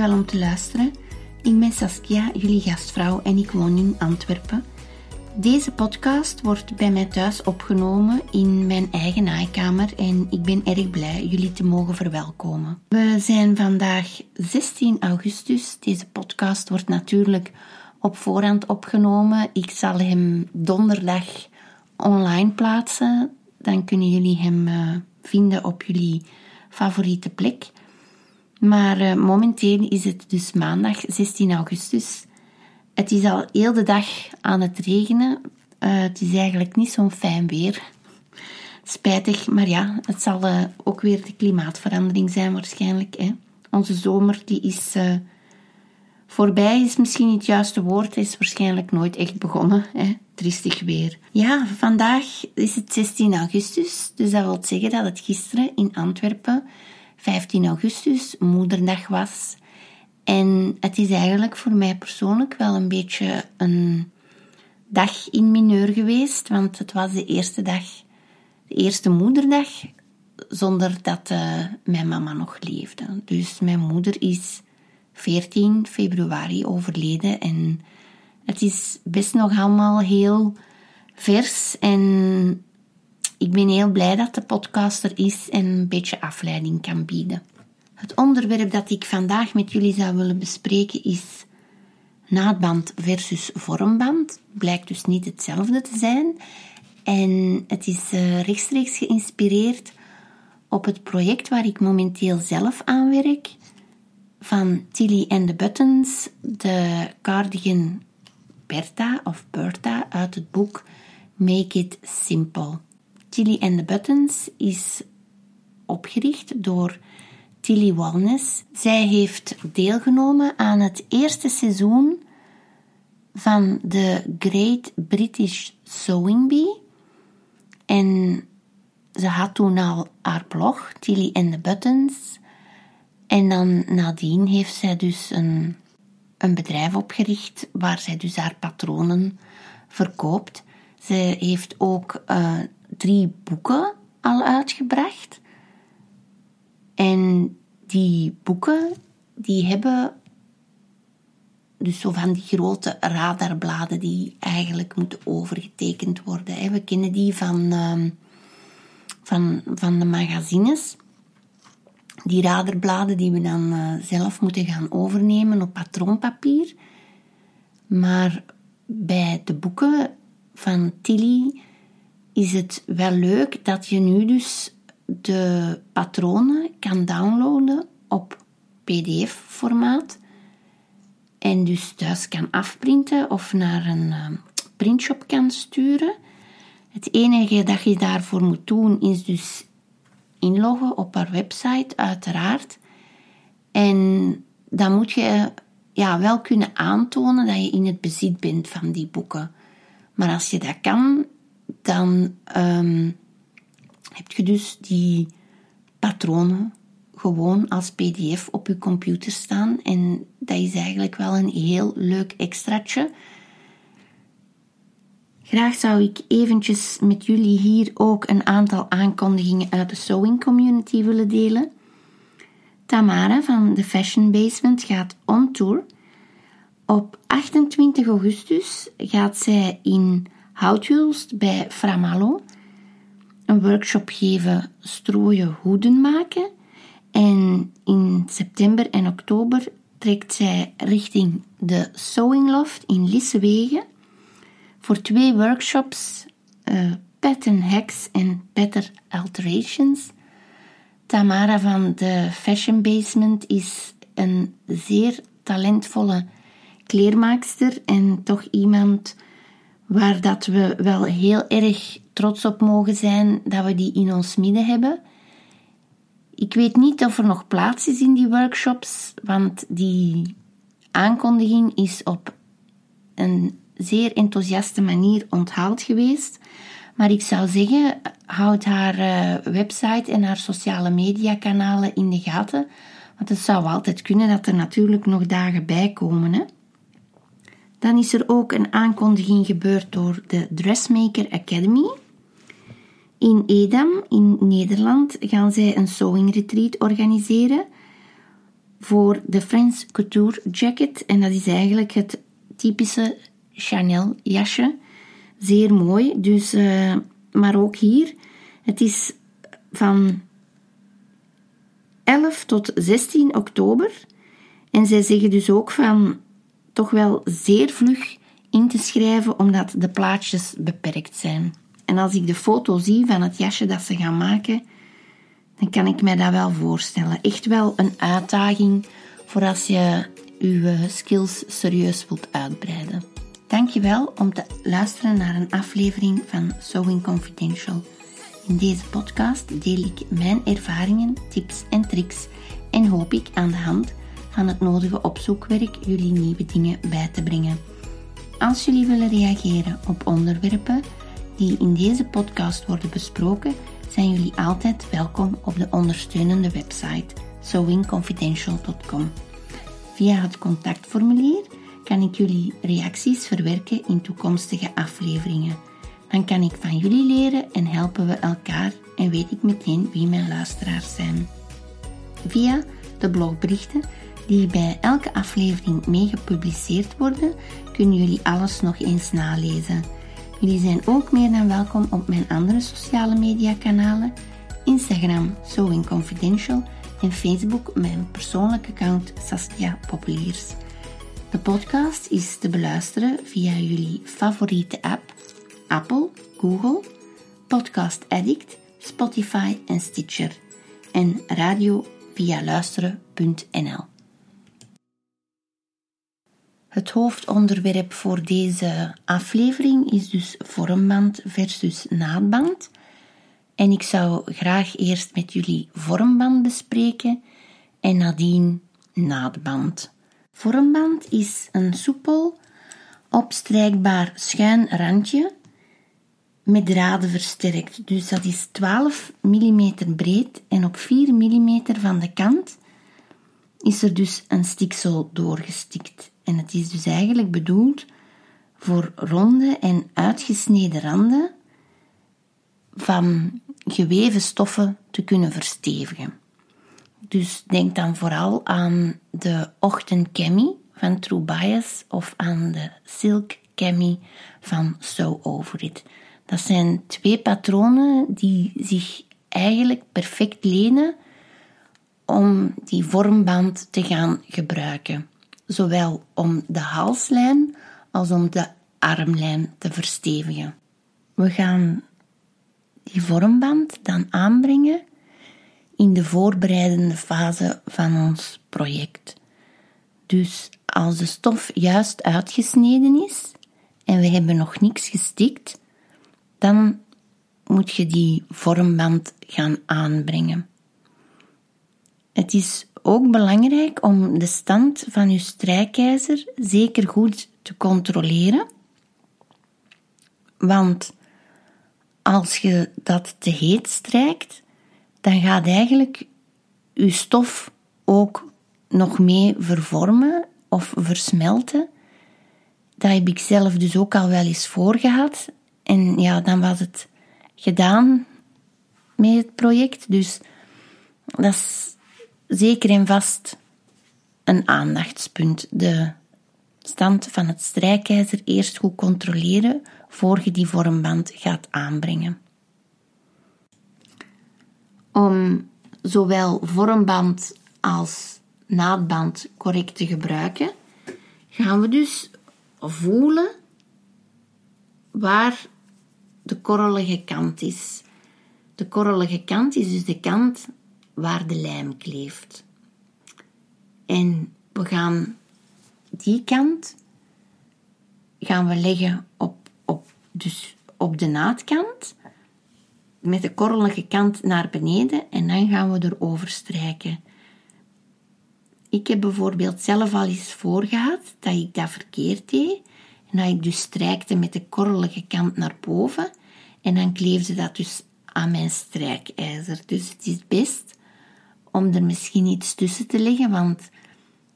dankjewel om te luisteren. Ik ben Saskia, jullie gastvrouw en ik woon in Antwerpen. Deze podcast wordt bij mij thuis opgenomen in mijn eigen naaikamer en ik ben erg blij jullie te mogen verwelkomen. We zijn vandaag 16 augustus. Deze podcast wordt natuurlijk op voorhand opgenomen. Ik zal hem donderdag online plaatsen. Dan kunnen jullie hem uh, vinden op jullie favoriete plek. Maar uh, momenteel is het dus maandag 16 augustus. Het is al heel de dag aan het regenen. Uh, het is eigenlijk niet zo'n fijn weer. Spijtig, maar ja, het zal uh, ook weer de klimaatverandering zijn waarschijnlijk. Hè. Onze zomer die is voorbij, is misschien niet het juiste woord. Is waarschijnlijk nooit echt begonnen. Hè. Tristig weer. Ja, vandaag is het 16 augustus. Dus dat wil zeggen dat het gisteren in Antwerpen 15 augustus moederdag was. En het is eigenlijk voor mij persoonlijk wel een beetje een dag in mineur geweest, want het was de eerste dag, de eerste moederdag, zonder dat uh, mijn mama nog leefde. Dus mijn moeder is 14 februari overleden en het is best nog allemaal heel vers en ik ben heel blij dat de podcast er is en een beetje afleiding kan bieden. Het onderwerp dat ik vandaag met jullie zou willen bespreken is naadband versus vormband. Blijkt dus niet hetzelfde te zijn. En het is uh, rechtstreeks geïnspireerd op het project waar ik momenteel zelf aan werk. Van Tilly and the Buttons, de cardigan Bertha of Bertha uit het boek Make It Simple. Tilly and the Buttons is opgericht door Tilly Walnes. Zij heeft deelgenomen aan het eerste seizoen van de Great British Sewing Bee. En ze had toen al haar blog, Tilly and the Buttons. En dan nadien heeft zij dus een, een bedrijf opgericht waar zij dus haar patronen verkoopt. Ze heeft ook uh, drie boeken al uitgebracht. En die boeken, die hebben dus zo van die grote radarbladen die eigenlijk moeten overgetekend worden. We kennen die van, ehm, van, van de magazines. Die radarbladen die we dan eh, zelf moeten gaan overnemen op patroonpapier. Maar bij de boeken van Tilly is het wel leuk dat je nu dus de patronen kan downloaden op PDF-formaat en dus thuis kan afprinten of naar een uh, printshop kan sturen. Het enige dat je daarvoor moet doen is dus inloggen op haar website, uiteraard. En dan moet je ja, wel kunnen aantonen dat je in het bezit bent van die boeken. Maar als je dat kan, dan um, heb je dus die patronen gewoon als pdf op je computer staan. En dat is eigenlijk wel een heel leuk extraatje. Graag zou ik eventjes met jullie hier ook een aantal aankondigingen uit de sewing community willen delen. Tamara van de Fashion Basement gaat on tour. Op 28 augustus gaat zij in Houtjulst bij Framalo een workshop geven strooien hoeden maken. En in september en oktober trekt zij richting de Sewing Loft in Lissewegen voor twee workshops, uh, Pattern Hacks en Pattern Alterations. Tamara van de Fashion Basement is een zeer talentvolle kleermaakster en toch iemand waar dat we wel heel erg trots op mogen zijn dat we die in ons midden hebben. Ik weet niet of er nog plaats is in die workshops, want die aankondiging is op een zeer enthousiaste manier onthaald geweest. Maar ik zou zeggen, houd haar uh, website en haar sociale mediakanalen in de gaten. Want het zou altijd kunnen dat er natuurlijk nog dagen bij komen. Hè? Dan is er ook een aankondiging gebeurd door de Dressmaker Academy. In Edam, in Nederland, gaan zij een sewing retreat organiseren. voor de French Couture Jacket. En dat is eigenlijk het typische Chanel jasje. Zeer mooi. Dus, uh, maar ook hier, het is van 11 tot 16 oktober. En zij zeggen dus ook van toch wel zeer vlug in te schrijven, omdat de plaatjes beperkt zijn. En als ik de foto zie van het jasje dat ze gaan maken, dan kan ik mij dat wel voorstellen. Echt wel een uitdaging voor als je je skills serieus wilt uitbreiden. Dankjewel om te luisteren naar een aflevering van Sewing Confidential. In deze podcast deel ik mijn ervaringen, tips en tricks en hoop ik aan de hand van het nodige opzoekwerk jullie nieuwe dingen bij te brengen. Als jullie willen reageren op onderwerpen die in deze podcast worden besproken, zijn jullie altijd welkom op de ondersteunende website sewingconfidential.com. Via het contactformulier kan ik jullie reacties verwerken in toekomstige afleveringen. Dan kan ik van jullie leren en helpen we elkaar en weet ik meteen wie mijn luisteraars zijn. Via de blogberichten die bij elke aflevering mee gepubliceerd worden, kunnen jullie alles nog eens nalezen. Jullie zijn ook meer dan welkom op mijn andere sociale media kanalen, Instagram Sewing Confidential en Facebook mijn persoonlijke account Saskia Populiers. De podcast is te beluisteren via jullie favoriete app Apple, Google, Podcast Addict, Spotify en Stitcher en radio via luisteren.nl. Het hoofdonderwerp voor deze aflevering is dus vormband versus naadband. En ik zou graag eerst met jullie vormband bespreken en nadien naadband. Vormband is een soepel, opstrijkbaar schuin randje met draden versterkt. Dus dat is 12 mm breed en op 4 mm van de kant is er dus een stiksel doorgestikt. En het is dus eigenlijk bedoeld voor ronde en uitgesneden randen van geweven stoffen te kunnen verstevigen. Dus denk dan vooral aan de ochtendcami van True Bias of aan de silk cami van So Over It. Dat zijn twee patronen die zich eigenlijk perfect lenen om die vormband te gaan gebruiken. Zowel om de halslijn als om de armlijn te verstevigen. We gaan die vormband dan aanbrengen in de voorbereidende fase van ons project. Dus als de stof juist uitgesneden is en we hebben nog niks gestikt, dan moet je die vormband gaan aanbrengen. Het is ook belangrijk om de stand van je strijkijzer zeker goed te controleren, want als je dat te heet strijkt, dan gaat eigenlijk je stof ook nog mee vervormen of versmelten. Dat heb ik zelf dus ook al wel eens voorgehad. En ja, dan was het gedaan met het project. Dus dat is zeker en vast een aandachtspunt. De stand van het strijkijzer eerst goed controleren voor je die vormband gaat aanbrengen. Om zowel vormband als naadband correct te gebruiken, gaan we dus voelen waar de korrelige kant is. De korrelige kant is dus de kant waar de lijm kleeft. En we gaan die kant gaan we leggen op, op, dus op de naadkant met de korrelige kant naar beneden en dan gaan we erover strijken. Ik heb bijvoorbeeld zelf al eens voorgehad dat ik dat verkeerd deed en dat ik dus strijkte met de korrelige kant naar boven en dan kleefde dat dus aan mijn strijkijzer. Dus het is best om er misschien iets tussen te leggen, want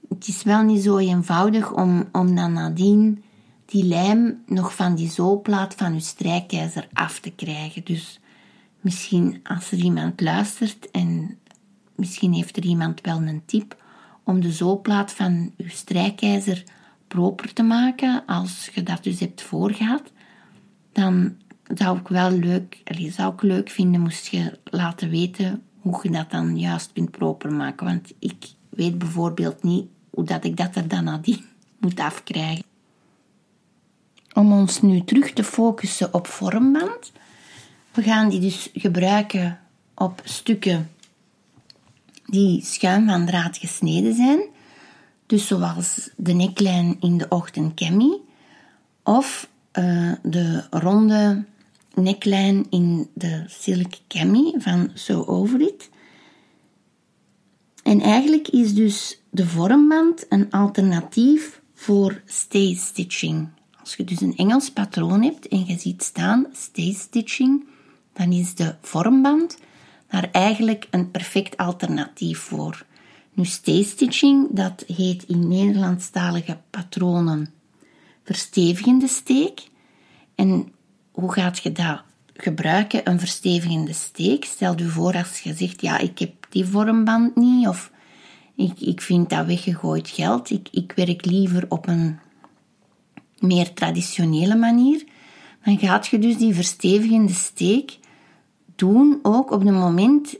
het is wel niet zo eenvoudig om, om dan nadien die lijm nog van die zoolplaat van uw strijkijzer af te krijgen. Dus misschien als er iemand luistert en misschien heeft er iemand wel een tip om de zoolplaat van uw strijkijzer proper te maken, als je dat dus hebt voorgehad, dan zou ik wel leuk, zou ik leuk vinden moest je laten weten hoe je dat dan juist kunt proper maken. Want ik weet bijvoorbeeld niet hoe dat ik dat er dan nadien moet afkrijgen. Om ons nu terug te focussen op vormband. We gaan die dus gebruiken op stukken die schuin van draad gesneden zijn. Dus zoals de neklijn in de ochtend cami of uh, de ronde neklijn in de silk cami van So Over It. En eigenlijk is dus de vormband een alternatief voor stay stitching. Als je dus een Engels patroon hebt en je ziet staan stay stitching, dan is de vormband daar eigenlijk een perfect alternatief voor. Nu, stay stitching, dat heet in Nederlandstalige patronen verstevigende steek. En hoe gaat je dat gebruiken, een verstevigende steek? Stel je voor als je zegt, ja, ik heb die vormband niet, of ik, ik vind dat weggegooid geld. Ik, ik werk liever op een meer traditionele manier. Dan gaat je dus die verstevigende steek doen ook op het moment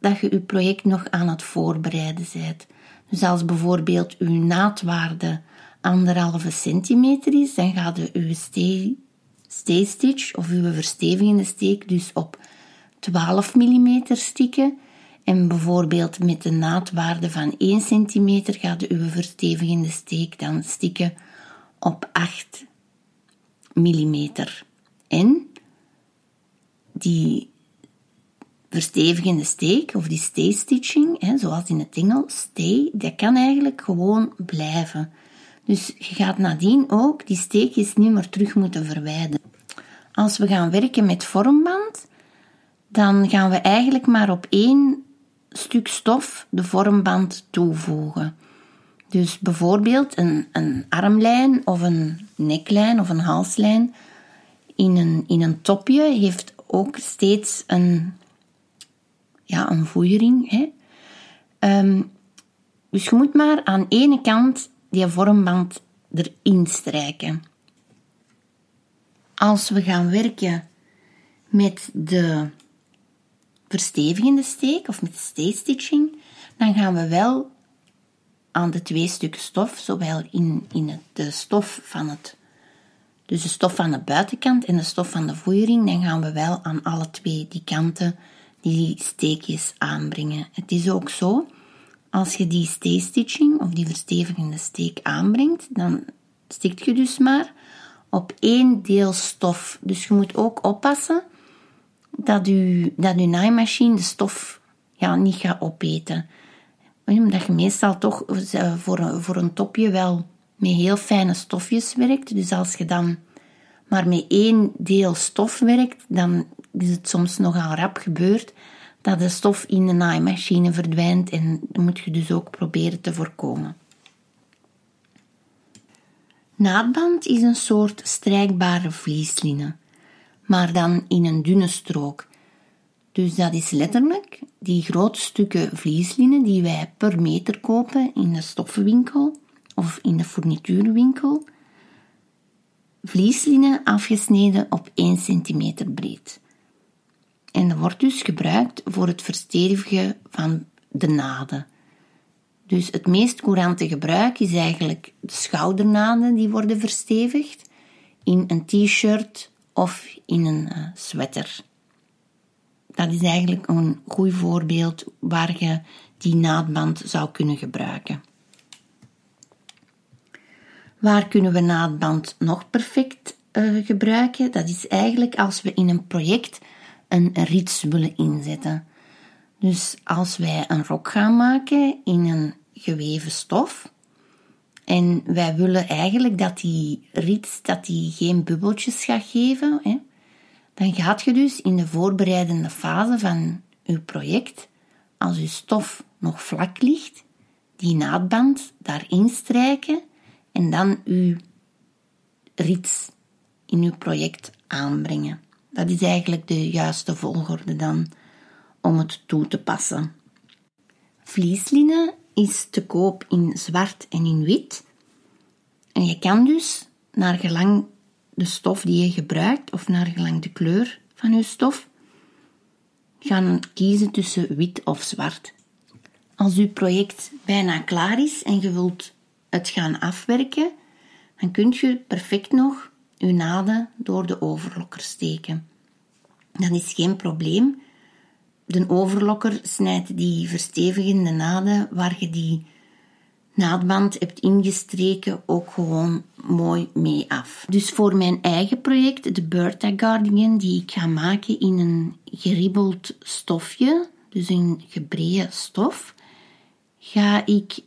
dat je je project nog aan het voorbereiden bent. Dus als bijvoorbeeld uw naadwaarde anderhalve centimeter is, dan gaat je stay, stay stitch of uw verstevigende steek dus op 12 mm stikken. En bijvoorbeeld met een naadwaarde van 1 cm gaat uw verstevigende steek dan stikken op 8 mm. En die verstevigende steek of die stay stitching, hè, zoals in het Engels, stay, dat kan eigenlijk gewoon blijven. Dus je gaat nadien ook die steekjes niet meer terug moeten verwijderen. Als we gaan werken met vormband, dan gaan we eigenlijk maar op één stuk stof de vormband toevoegen. Dus bijvoorbeeld een, een armlijn of een neklijn of een halslijn in een, in een topje heeft ook steeds een, ja, een voering. Hè. Ehm, dus je moet maar aan ene kant die vormband erin strijken. Als we gaan werken met de verstevigende steek of met de stitching, dan gaan we wel aan de twee stukken stof, zowel in, in de stof van het, dus de stof van de buitenkant en de stof van de voering, dan gaan we wel aan alle twee die kanten die steekjes aanbrengen. Het is ook zo, als je die stay stitching of die verstevigende steek aanbrengt, dan stikt je dus maar op één deel stof. Dus je moet ook oppassen dat je, dat je naaimachine de stof ja, niet gaat opeten. Omdat je meestal toch eh, voor een, voor een topje wel met heel fijne stofjes werkt. Dus als je dan maar met één deel stof werkt, dan is het soms nogal rap gebeurd dat de stof in de naaimachine verdwijnt en dat moet je dus ook proberen te voorkomen. Naadband is een soort strijkbare vlieslinnen, maar dan in een dunne strook. Dus dat is letterlijk die grote stukken vlieslinnen die wij per meter kopen in de stoffenwinkel of in de fournituurwinkel. Vlieslinnen afgesneden op 1 cm breed. En wordt dus gebruikt voor het verstevigen van de naden. Dus het meest courante gebruik is eigenlijk de schoudernaden die worden verstevigd in een t-shirt of in een uh, sweater. Dat is eigenlijk een goed voorbeeld waar je die naadband zou kunnen gebruiken. Waar kunnen we naadband nog perfect uh, gebruiken? Dat is eigenlijk als we in een project een rits willen inzetten. Dus als wij een rok gaan maken in een geweven stof en wij willen eigenlijk dat die rits dat die geen bubbeltjes gaat geven, hè, dan gaat je dus in de voorbereidende fase van uw project, als uw stof nog vlak ligt, die naadband daarin strijken en dan uw rits in uw project aanbrengen. Dat is eigenlijk de juiste volgorde dan om het toe te passen. Vlieslinnen is te koop in zwart en in wit. En je kan dus, naar gelang de stof die je gebruikt of naar gelang de kleur van je stof, gaan kiezen tussen wit of zwart. Als uw project bijna klaar is en je wilt het gaan afwerken, dan kunt je perfect nog uw naden door de overlokker steken. Dat is geen probleem. De overlokker snijdt die verstevigende naden waar je die naadband hebt ingestreken ook gewoon mooi mee af. Dus voor mijn eigen project, de Bertha Guardian, die ik ga maken in een geribbeld stofje, dus een gebreide stof, ga ik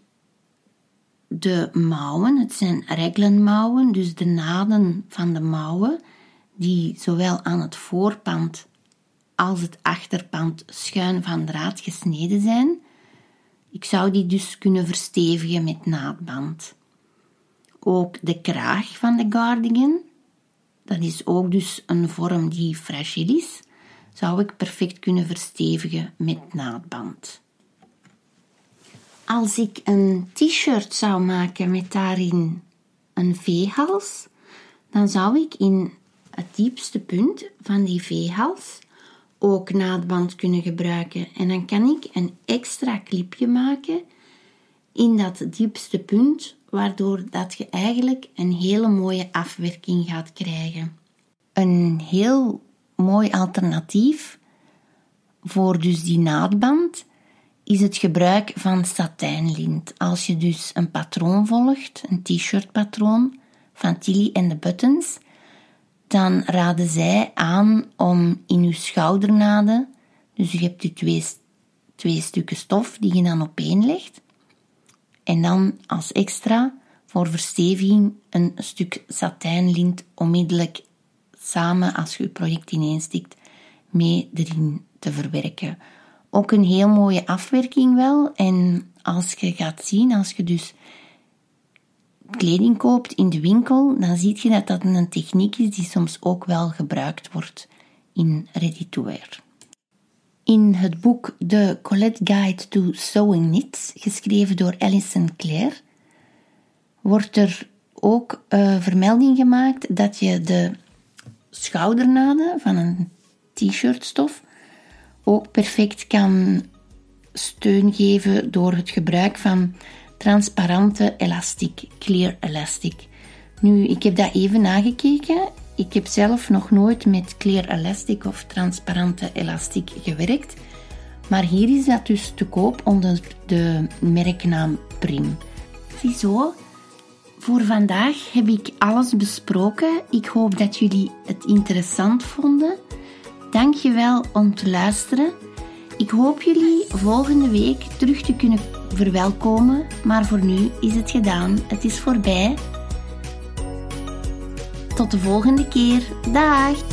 de mouwen, het zijn reglenmouwen, dus de naden van de mouwen, die zowel aan het voorpand als het achterpand schuin van draad gesneden zijn. Ik zou die dus kunnen verstevigen met naadband. Ook de kraag van de cardigan, dat is ook dus een vorm die fragile is, zou ik perfect kunnen verstevigen met naadband. Als ik een t-shirt zou maken met daarin een V-hals, dan zou ik in het diepste punt van die V-hals ook naadband kunnen gebruiken. En dan kan ik een extra clipje maken in dat diepste punt, waardoor dat je eigenlijk een hele mooie afwerking gaat krijgen. Een heel mooi alternatief voor dus die naadband is het gebruik van satijnlint. Als je dus een patroon volgt, een t-shirt patroon van Tilly en de Buttons, dan raden zij aan om in je schoudernaden, dus je hebt je twee, twee stukken stof die je dan opeen legt, en dan als extra voor versteviging een stuk satijnlint onmiddellijk samen als je je project ineenstikt mee erin te verwerken. Ook een heel mooie afwerking wel. En als je gaat zien, als je dus kleding koopt in de winkel, dan zie je dat dat een techniek is die soms ook wel gebruikt wordt in ready-to-wear. In het boek The Colette Guide to Sewing Knits, geschreven door Alison Clare, wordt er ook uh, vermelding gemaakt dat je de schoudernaden van een t-shirtstof ook perfect kan steun geven door het gebruik van transparante elastiek, clear elastic. Nu, ik heb dat even nagekeken. Ik heb zelf nog nooit met clear elastic of transparante elastiek gewerkt. Maar hier is dat dus te koop onder de merknaam Prim. Ziezo, voor vandaag heb ik alles besproken. Ik hoop dat jullie het interessant vonden. Dankjewel om te luisteren. Ik hoop jullie volgende week terug te kunnen verwelkomen, maar voor nu is het gedaan. Het is voorbij. Tot de volgende keer. Dag!